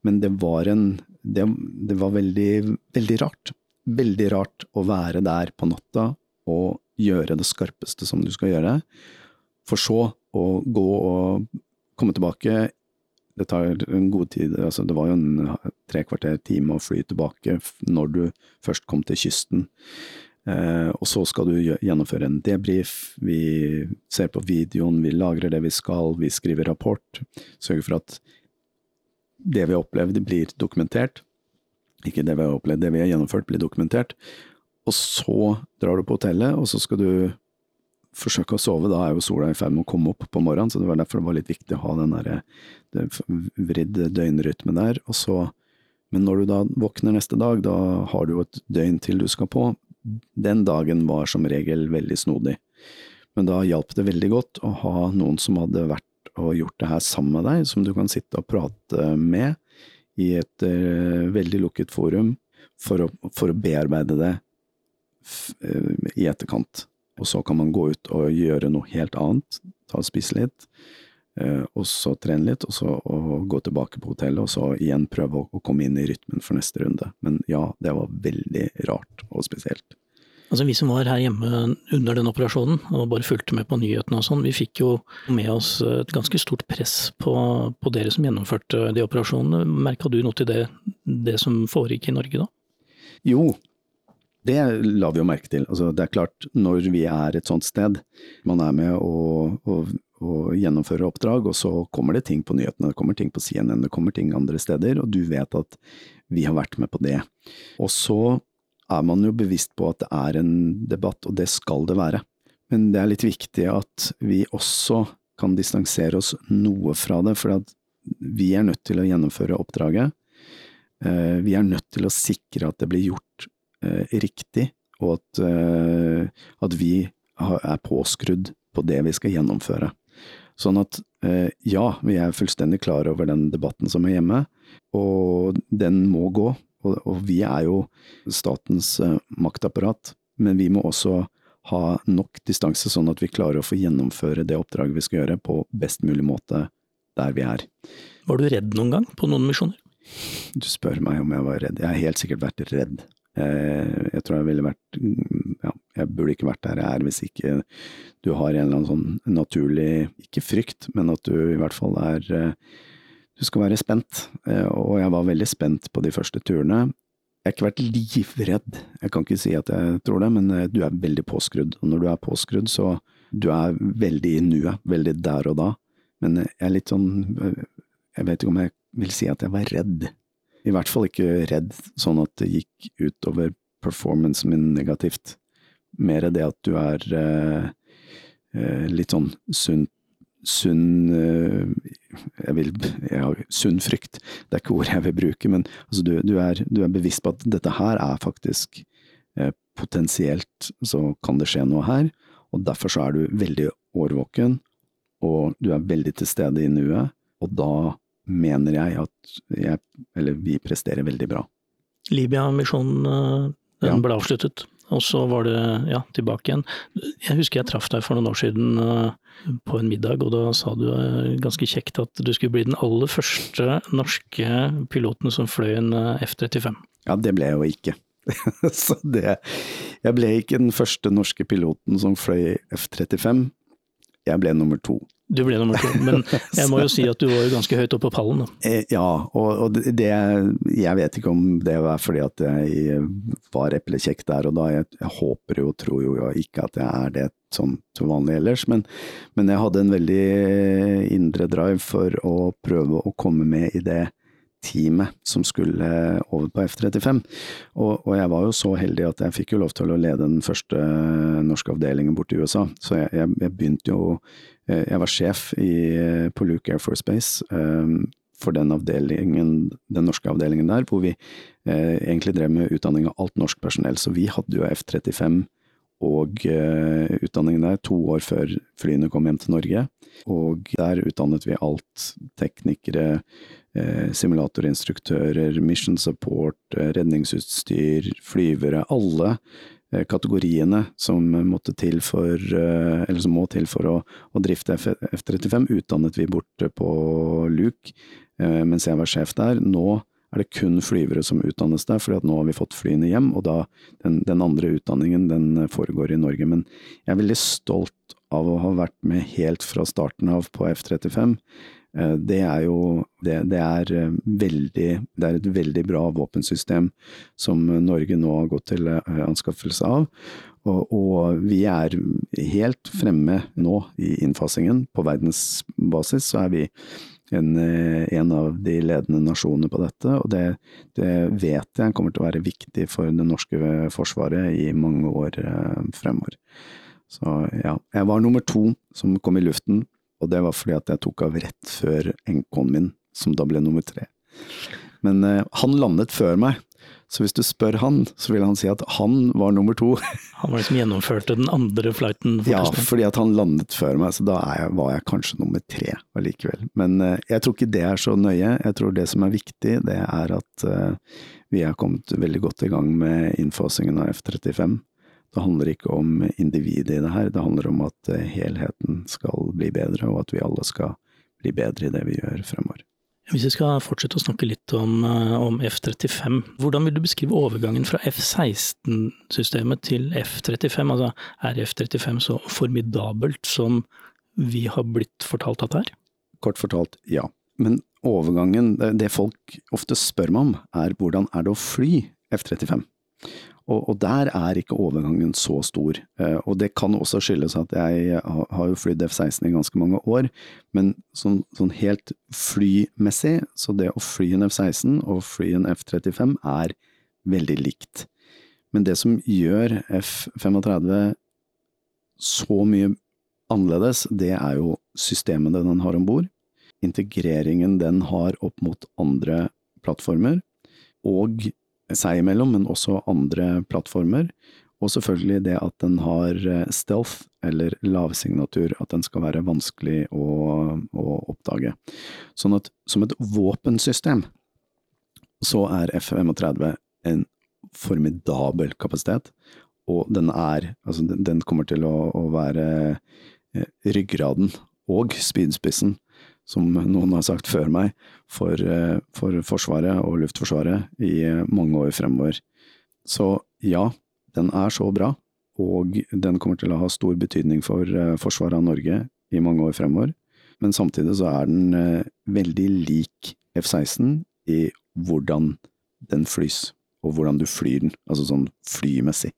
[SPEAKER 3] men det var en Det, det var veldig, veldig rart. Veldig rart å være der på natta og gjøre det skarpeste som du skal gjøre, for så å gå og komme tilbake det tar en god tid, altså det var jo en tre kvarter time å fly tilbake når du først kom til kysten. Eh, og så skal du gjennomføre en debrief, vi ser på videoen, vi lagrer det vi skal, vi skriver rapport. Sørger for at det vi har opplevd blir dokumentert. Ikke det vi har opplevd, det vi har gjennomført blir dokumentert. Og så drar du på hotellet, og så skal du forsøke å sove. Da er jo sola i ferd med å komme opp på morgenen, så det var derfor det var litt viktig å ha den der vridd døgnrytme der. Og så, men når du da våkner neste dag, da har du jo et døgn til du skal på den dagen var som regel veldig snodig. Men da hjalp det veldig godt å ha noen som hadde vært og gjort det her sammen med deg, som du kan sitte og prate med i et uh, veldig lukket forum, for å, for å bearbeide det uh, i etterkant. Og så kan man gå ut og gjøre noe helt annet, ta og spise litt, uh, og så trene litt, og så og gå tilbake på hotellet, og så igjen prøve å, å komme inn i rytmen for neste runde. Men ja, det var veldig rart og spesielt.
[SPEAKER 2] Altså Vi som var her hjemme under den operasjonen og bare fulgte med på nyhetene og sånn, vi fikk jo med oss et ganske stort press på, på dere som gjennomførte de operasjonene. Merka du noe til det, det som foregikk i Norge da?
[SPEAKER 3] Jo, det la vi jo merke til. Altså, det er klart, når vi er et sånt sted, man er med og, og, og gjennomfører oppdrag, og så kommer det ting på nyhetene, det kommer ting på CNN, det kommer ting andre steder, og du vet at vi har vært med på det. Og så er man jo bevisst på at det er en debatt, og det skal det være. Men det er litt viktig at vi også kan distansere oss noe fra det, for vi er nødt til å gjennomføre oppdraget. Eh, vi er nødt til å sikre at det blir gjort eh, riktig, og at, eh, at vi er påskrudd på det vi skal gjennomføre. Sånn at ja, vi er fullstendig klar over den debatten som er hjemme, og den må gå. Og, og vi er jo statens uh, maktapparat, men vi må også ha nok distanse, sånn at vi klarer å få gjennomføre det oppdraget vi skal gjøre på best mulig måte der vi er.
[SPEAKER 2] Var du redd noen gang på noen misjoner?
[SPEAKER 3] Du spør meg om jeg var redd. Jeg har helt sikkert vært redd. Eh, jeg tror jeg ville vært ja, jeg burde ikke vært der jeg er hvis ikke du har en eller annen sånn naturlig, ikke frykt, men at du i hvert fall er eh, du skal være spent, eh, og jeg var veldig spent på de første turene. Jeg har ikke vært livredd, jeg kan ikke si at jeg tror det, men eh, du er veldig påskrudd. Og når du er påskrudd, så du er veldig i nuet, veldig der og da. Men jeg er litt sånn, eh, jeg vet ikke om jeg vil si at jeg var redd. I hvert fall ikke redd sånn at det gikk utover performancen min negativt. Mer det at du er eh, litt sånn sunt sunn eh, jeg vil, ja, sunn frykt, det er ikke ord jeg vil bruke, men altså du, du, er, du, er, bevisst på at dette her er faktisk eh, potensielt så kan det skje noe her, og derfor så er du veldig årvåken, og du er veldig til stede i nuet, og da mener jeg at jeg, eller vi presterer veldig bra.
[SPEAKER 2] Libya-misjonen, eh, ja. ble avsluttet, og så var det ja, tilbake igjen. Jeg husker jeg traff deg for noen år siden på en middag, og da sa du eh, ganske kjekt at du skulle bli den aller første norske piloten som fløy en eh, F-35.
[SPEAKER 3] Ja, det ble jeg jo ikke. [laughs] Så det Jeg ble ikke den første norske piloten som fløy F-35. Jeg ble nummer to.
[SPEAKER 2] Du ble nummer to, men [laughs] jeg må jo si at du var jo ganske høyt oppe på pallen. Da.
[SPEAKER 3] Eh, ja, og, og det Jeg vet ikke om det var fordi at jeg var eplekjekk der og da. Jeg, jeg håper jo og tror jo ikke at jeg er det sånn til vanlig ellers, men, men, jeg hadde en veldig indre drive for å prøve å komme med i det teamet som skulle over på F-35. Og, og, jeg var jo så heldig at jeg fikk jo lov til å lede den første norske avdelingen borte i USA. Så jeg, jeg, jeg begynte jo eh, Jeg var sjef i, på Luke Air Force Base um, for den avdelingen, den norske avdelingen der, hvor vi eh, egentlig drev med utdanning av alt norsk personell. Så vi hadde jo F-35 og uh, utdanningen der to år før flyene kom hjem til Norge. Og der utdannet vi alt. Teknikere, simulatorinstruktører, mission support, uh, redningsutstyr, flyvere. Alle eh, kategoriene som måtte til for, eh, eller som må til for å, å drifte F-35, utdannet vi borte på Luke mens jeg var sjef der. Nå er det kun flyvere som utdannes der, at nå har vi fått flyene hjem, og da den, den, andre utdanningen den foregår i Norge. Men jeg er veldig stolt av å ha vært med helt fra starten av på F-35. Eh, det er jo det, det, er eh, veldig, det er et veldig bra våpensystem som Norge nå har gått til eh, anskaffelse av. Og, og, vi er helt fremme nå i innfasingen. På verdensbasis så er vi en, en av de ledende nasjonene på dette, og det, det, vet jeg kommer til å være viktig for det norske forsvaret i mange år fremover. Så ja, jeg var nummer to som kom i luften og det var fordi at jeg tok av rett før NK-en min, som da ble nummer tre. Men eh, han landet før meg, så hvis du spør han, så vil han si at han var nummer to. [laughs]
[SPEAKER 2] Han var liksom som gjennomførte den andre flighten?
[SPEAKER 3] Ja, fordi at han landet før meg, så da jeg, var jeg kanskje nummer tre allikevel. Men eh, jeg tror ikke det er så nøye. Jeg tror det som er viktig, det er at eh, vi er kommet veldig godt i gang med innfasingen av F-35. Det handler ikke om individet i det her, det handler om at eh, helheten skal bli bedre, og at vi alle skal bli bedre i det vi gjør fremover.
[SPEAKER 2] Hvis vi skal fortsette å snakke litt om, eh, om F-35, hvordan vil du beskrive overgangen fra F-16-systemet til F-35? Altså, er F-35 så formidabelt som vi har blitt fortalt at det er?
[SPEAKER 3] Kort fortalt, ja. Men overgangen, det folk ofte spør meg om, er hvordan er det å fly F-35? Og, og, der er ikke overgangen så stor. Eh, og det kan også skyldes at jeg har jo flydd F-16 i ganske mange år, men sånn, sånn, helt flymessig, så det å fly en F-16 og fly en F-35 er veldig likt. Men det som gjør F-35 så mye annerledes, det er jo systemene den har om bord, integreringen den har opp mot andre plattformer, og seg imellom, men også andre plattformer. Og selvfølgelig det at den har eh, stealth, eller lavsignatur, at den skal være vanskelig å, å oppdage. Sånn at som et våpensystem så er F-35 en formidabel kapasitet, og den er Altså, den kommer til å, å være eh, ryggraden og spydspissen som noen har sagt før meg, for, eh, for Forsvaret og Luftforsvaret i mange år fremover. Så ja, den er så bra, og den kommer til å ha stor betydning for eh, forsvaret av Norge i mange år fremover. Men samtidig så er den eh, veldig lik F-16 i hvordan den flys, og hvordan du flyr den, altså sånn flymessig.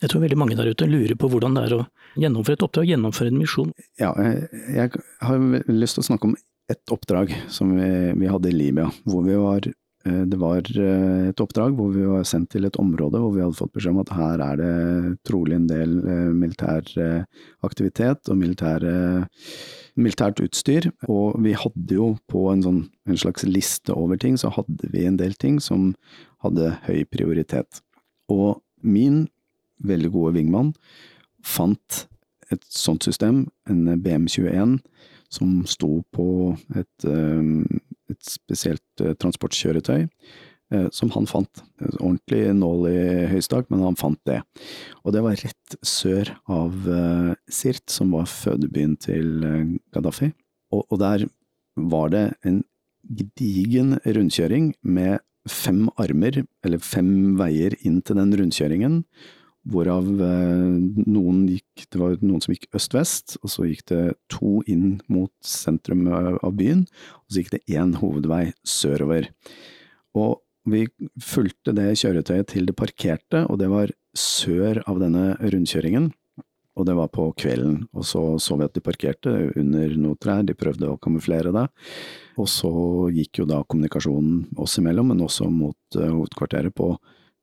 [SPEAKER 2] Jeg tror veldig mange der ute lurer på hvordan det er å gjennomføre et oppdrag, gjennomføre en misjon.
[SPEAKER 3] Ja, jeg har lyst til å snakke om et oppdrag som vi, vi hadde i Libya, hvor vi var eh, det var eh, et oppdrag hvor vi var sendt til et område hvor vi hadde fått beskjed om at her er det trolig en del eh, militær aktivitet og militære, militært utstyr. Og vi hadde jo på en, sånn, en slags liste over ting, så hadde vi en del ting som hadde høy prioritet. Og min veldig gode Wingman, fant et sånt system, en BM21, som sto på et, eh, et spesielt eh, transportkjøretøy, eh, som han fant. Ordentlig nål i høystak, men han fant det. Og det var rett sør av Sirt, som var fødebyen til Gaddafi. Og, og der var det en gedigen rundkjøring med fem armer, eller fem veier inn til den rundkjøringen, Hvorav eh, noen gikk, det var noen som gikk øst-vest, og så gikk det to inn mot sentrum av byen, og så gikk det én hovedvei sørover. Og vi fulgte det kjøretøyet til det parkerte, og det var sør av denne rundkjøringen. Og det var på kvelden, og så så vi at de parkerte under noen trær, de prøvde å kamuflere det. Og så gikk jo da kommunikasjonen oss imellom, men også mot uh, hovedkvarteret på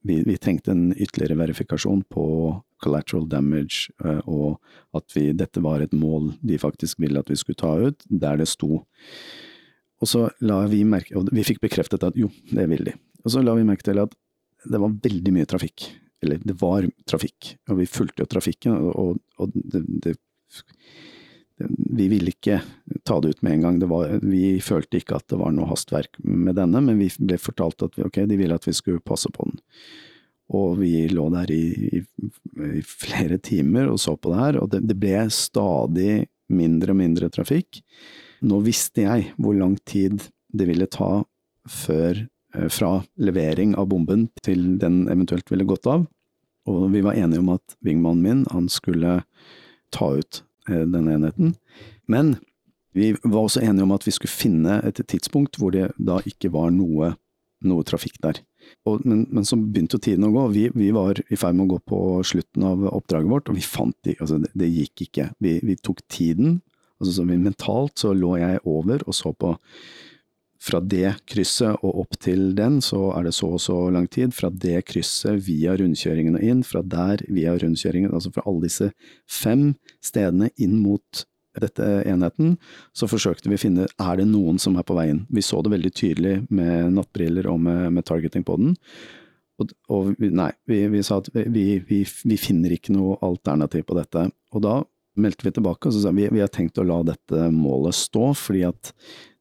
[SPEAKER 3] vi, vi, trengte en ytterligere verifikasjon på collateral damage, eh, og at vi, dette var et mål de faktisk ville at vi skulle ta ut, der det sto. Og så la vi merke, og vi fikk bekreftet at jo, det vil de. Og så la vi merke til at det var veldig mye trafikk. Eller det var trafikk, og vi fulgte jo trafikken, og, og det, det vi ville ikke ta det ut med en gang. Var, vi følte ikke at det var noe hastverk med denne, men vi ble fortalt at vi, okay, de ville at vi skulle passe på den. Og vi lå der i, i, i flere timer og så på det her, og det, det ble stadig mindre og mindre trafikk. Nå visste jeg hvor lang tid det ville ta før, eh, fra levering av bomben til den eventuelt ville gått av, og vi var enige om at wingmannen min, han skulle ta ut denne enheten. Men vi var også enige om at vi skulle finne et tidspunkt hvor det da ikke var noe, noe trafikk der. Og, men, men, så begynte tiden å gå. Vi, vi, var i ferd med å gå på slutten av oppdraget vårt, og vi fant de, altså det, det, gikk ikke. Vi, vi tok tiden. altså så Mentalt så lå jeg over og så på fra det krysset og opp til den, så er det så og så lang tid. Fra det krysset via rundkjøringen og inn, fra der via rundkjøringen, altså fra alle disse fem stedene inn mot dette enheten, så forsøkte vi å finne er det noen som er på veien. Vi så det veldig tydelig med nattbriller og med, med targeting på den. Og, og nei, vi, vi, sa at vi, vi, vi, finner ikke noe alternativ på dette. Og da meldte vi tilbake og så sa vi vi har tenkt å la dette målet stå, fordi at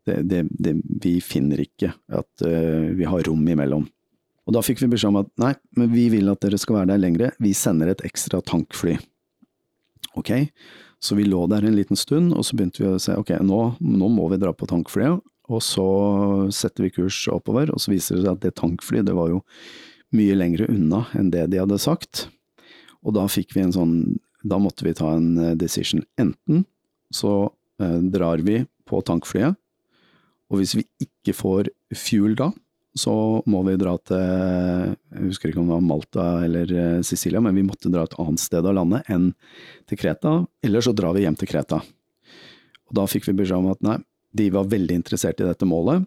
[SPEAKER 3] det, det, det, vi finner ikke at uh, vi har rom imellom. Og da fikk vi beskjed om at nei, men vi vil at dere skal være der lengre, vi sender et ekstra tankfly. Ok, så vi lå der en liten stund, og så begynte vi å se ok, nå, nå må vi dra på tankflyet. Og så setter vi kurs oppover, og så viser det seg at det tankflyet det var jo mye lengre unna enn det de hadde sagt. Og da fikk vi en sånn Da måtte vi ta en eh, decision. Enten så eh, drar vi på tankflyet, og hvis vi ikke får fuel da, så må vi dra til Jeg husker ikke om det var Malta eller eh, Sicilia, men vi måtte dra et annet sted av landet enn til Kreta. Eller så drar vi hjem til Kreta. Og Da fikk vi beskjed om at nei, de var veldig interessert i dette målet,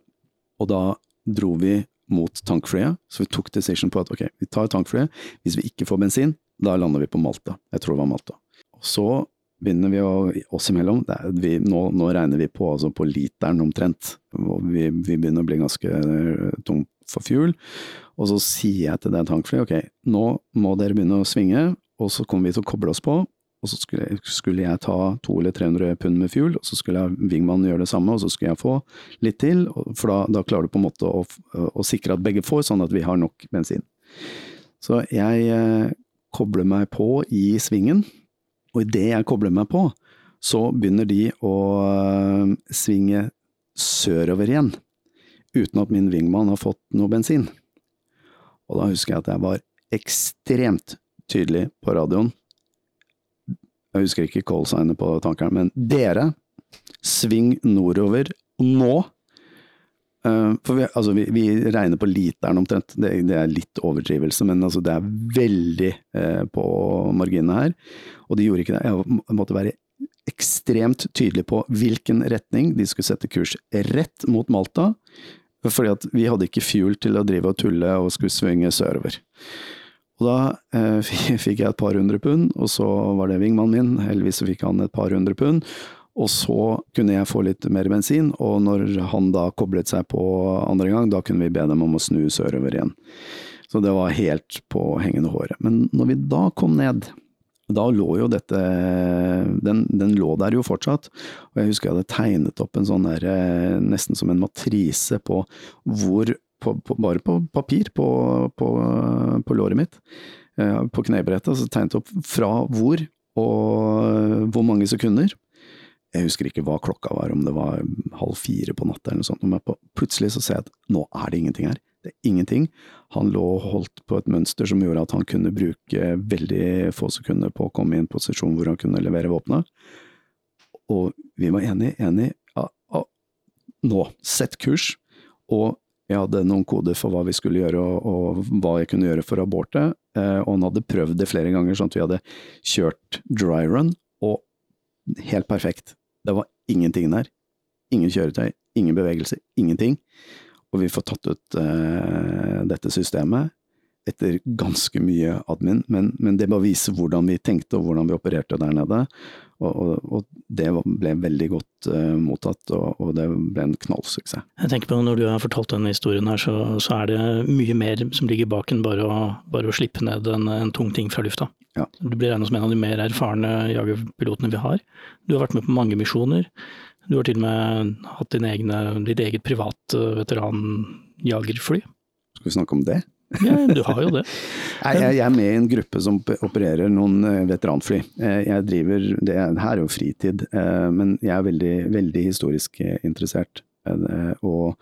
[SPEAKER 3] og da dro vi mot tankflyet. Så vi tok decision på at ok, vi tar tankflyet. Hvis vi ikke får bensin, da lander vi på Malta. Jeg tror det var Malta. Og så begynner vi å, oss imellom, vi, nå, nå, regner vi på, altså på literen omtrent. Vi, vi, begynner å bli ganske eh, tom for fuel. Og så sier jeg til det tankflyet ok, nå må dere begynne å svinge, og så kommer vi til å koble oss på. Og så skulle, skulle jeg ta 200 eller 300 pund med fuel, og så skulle jeg, Wingman gjøre det samme, og så skulle jeg få litt til. For da, da klarer du på en måte å, å, sikre at begge får, sånn at vi har nok bensin. Så jeg eh, kobler meg på i svingen, og idet jeg kobler meg på, så begynner de å øh, svinge sørover igjen, uten at min wingman har fått noe bensin. Og da husker jeg at jeg var ekstremt tydelig på radioen. Jeg husker ikke callsignet på tankeren, men dere, sving nordover nå! Uh, for vi, altså vi, vi, regner på literen omtrent, det, det, er litt overdrivelse, men altså det er veldig eh, på marginene her. Og de gjorde ikke det. Jeg måtte være ekstremt tydelig på hvilken retning de skulle sette kurs. Rett mot Malta, fordi at vi hadde ikke fuel til å drive og tulle og skulle svinge sørover. Og da eh, [laughs] fikk jeg et par hundre pund, og så var det vingmannen min, heldigvis fikk han et par hundre pund. Og så kunne jeg få litt mer bensin, og når han da koblet seg på andre gang, da kunne vi be dem om å snu sørover igjen. Så det var helt på hengende håret. Men når vi da kom ned, da lå jo dette den, den, lå der jo fortsatt. Og jeg husker jeg hadde tegnet opp en sånn der, eh, nesten som en matrise på hvor på, på, Bare på papir på, på låret mitt, eh, på knebrettet. Så tegnet opp fra hvor og hvor mange sekunder. Jeg husker ikke hva klokka var, om det var halv fire på natta eller noe sånt. Men plutselig så ser jeg at nå er det ingenting her. Det er ingenting. Han lå og holdt på et mønster som gjorde at han kunne bruke veldig få sekunder på å komme i en posisjon hvor han kunne levere våpenet. Og vi var enige, enige. Ja, ja, nå, sett kurs. Og jeg hadde noen koder for hva vi skulle gjøre og, og hva jeg kunne gjøre for abortet. Eh, og han hadde prøvd det flere ganger, sånn at vi hadde kjørt dry run, og helt perfekt. Det var ingenting der. Ingen kjøretøy, ingen bevegelse, ingenting. Og vi får tatt ut uh, dette systemet etter ganske mye admin, men, men, det bare viser hvordan vi tenkte og hvordan vi opererte der nede. Og, og, og det ble veldig godt uh, mottatt, og, og, det ble en knallsuksess.
[SPEAKER 2] Jeg tenker på Når du har fortalt denne historien, her, så, så er det mye mer som ligger bak enn bare å, bare å slippe ned en, en, tung ting fra lufta.
[SPEAKER 3] Ja.
[SPEAKER 2] Du blir regnet som en av de mer erfarne jagerpilotene vi har. Du har vært med på mange misjoner. Du har til og med hatt egne, ditt eget privat veteranjagerfly.
[SPEAKER 3] Skal vi snakke om det?
[SPEAKER 2] Ja, du har jo det. [laughs]
[SPEAKER 3] jeg, jeg, er med i en gruppe som opererer noen eh, veteranfly. Eh, jeg driver, det her er jo fritid, men jeg er veldig, veldig historisk interessert. Og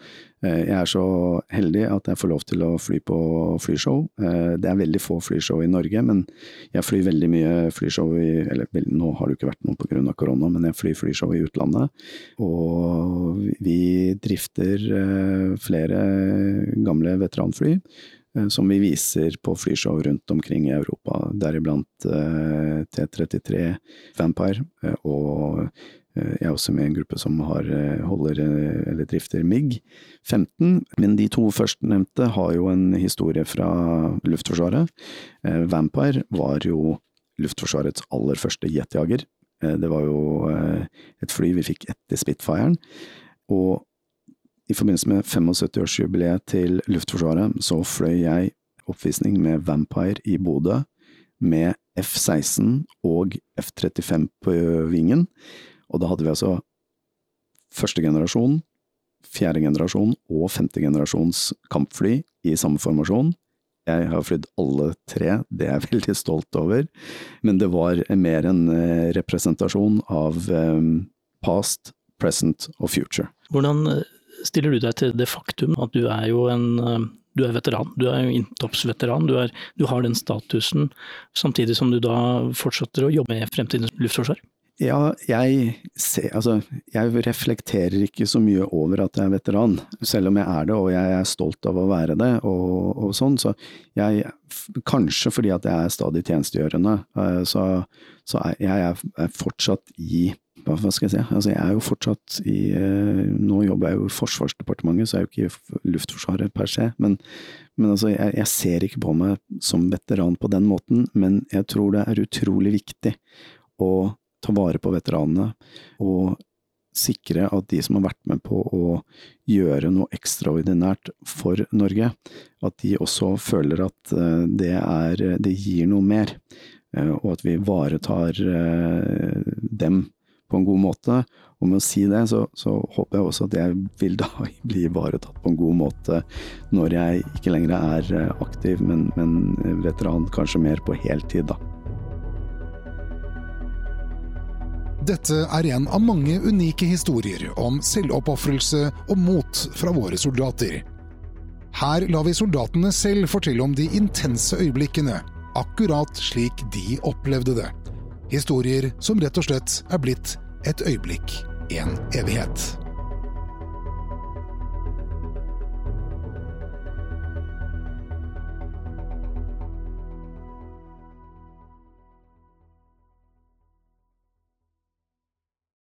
[SPEAKER 3] jeg er så heldig at jeg får lov til å fly på flyshow. Det er veldig få flyshow i Norge, men jeg flyr veldig mye flyshow i Eller nå har det ikke vært noe pga. korona, men jeg flyr flyshow i utlandet. Og vi drifter flere gamle veteranfly Eh, som vi viser på flyshow rundt omkring i Europa, deriblant eh, T33 Vampire. Eh, og jeg er også med i en gruppe som har, holder eller drifter MIG 15. Men de to førstnevnte har jo en historie fra Luftforsvaret. Vampire var jo Luftforsvarets aller første jetjager. Det var jo et fly vi fikk etter Spitfiren. Og i forbindelse med 75-årsjubileet til Luftforsvaret så fløy jeg oppvisning med Vampire i Bodø, med F-16 og F-35 på vingen, og da hadde vi altså første generasjon, fjerde generasjon og femte generasjons kampfly i samme formasjon. Jeg har flydd alle tre, det er jeg [laughs] veldig stolt over, men det var mer en eh, representasjon av um, past, present og future.
[SPEAKER 2] Hvordan eh, stiller du deg til det faktum at du er jo en eh, du er veteran, du er inntoppsveteran, du, du har den statusen, samtidig som du da fortsetter å jobbe med fremtidens luftforsvar?
[SPEAKER 3] Ja, jeg, ser, altså, jeg reflekterer ikke så mye over at jeg er veteran, selv om jeg er det og jeg er stolt av å være det og, og sånn. Så jeg, kanskje fordi at jeg er stadig tjenestegjørende, eh, så, så er jeg er fortsatt i hva skal jeg si, altså jeg er jo fortsatt i eh, Nå jobber jeg jo i Forsvarsdepartementet, så jeg er jo ikke i Luftforsvaret per se, men, men altså jeg, jeg, ser ikke på meg som veteran på den måten, men jeg tror det er utrolig viktig å ta vare på veteranene og sikre at de som har vært med på å gjøre noe ekstraordinært for Norge, at de også føler at eh, det, er, det gir noe mer, eh, og at vi ivaretar dem på en god måte. Og med å si det, så, så, håper jeg også at jeg vil da [laughs] bli ivaretatt på en god måte når jeg ikke lenger er eh, aktiv, men, men veteran kanskje mer på heltid, da.
[SPEAKER 1] Dette er en av mange unike historier om selvoppofrelse og mot fra våre soldater. Her lar vi soldatene selv fortelle om de intense øyeblikkene, akkurat slik de opplevde det. Historier som rett og slett er blitt et øyeblikk, en evighet.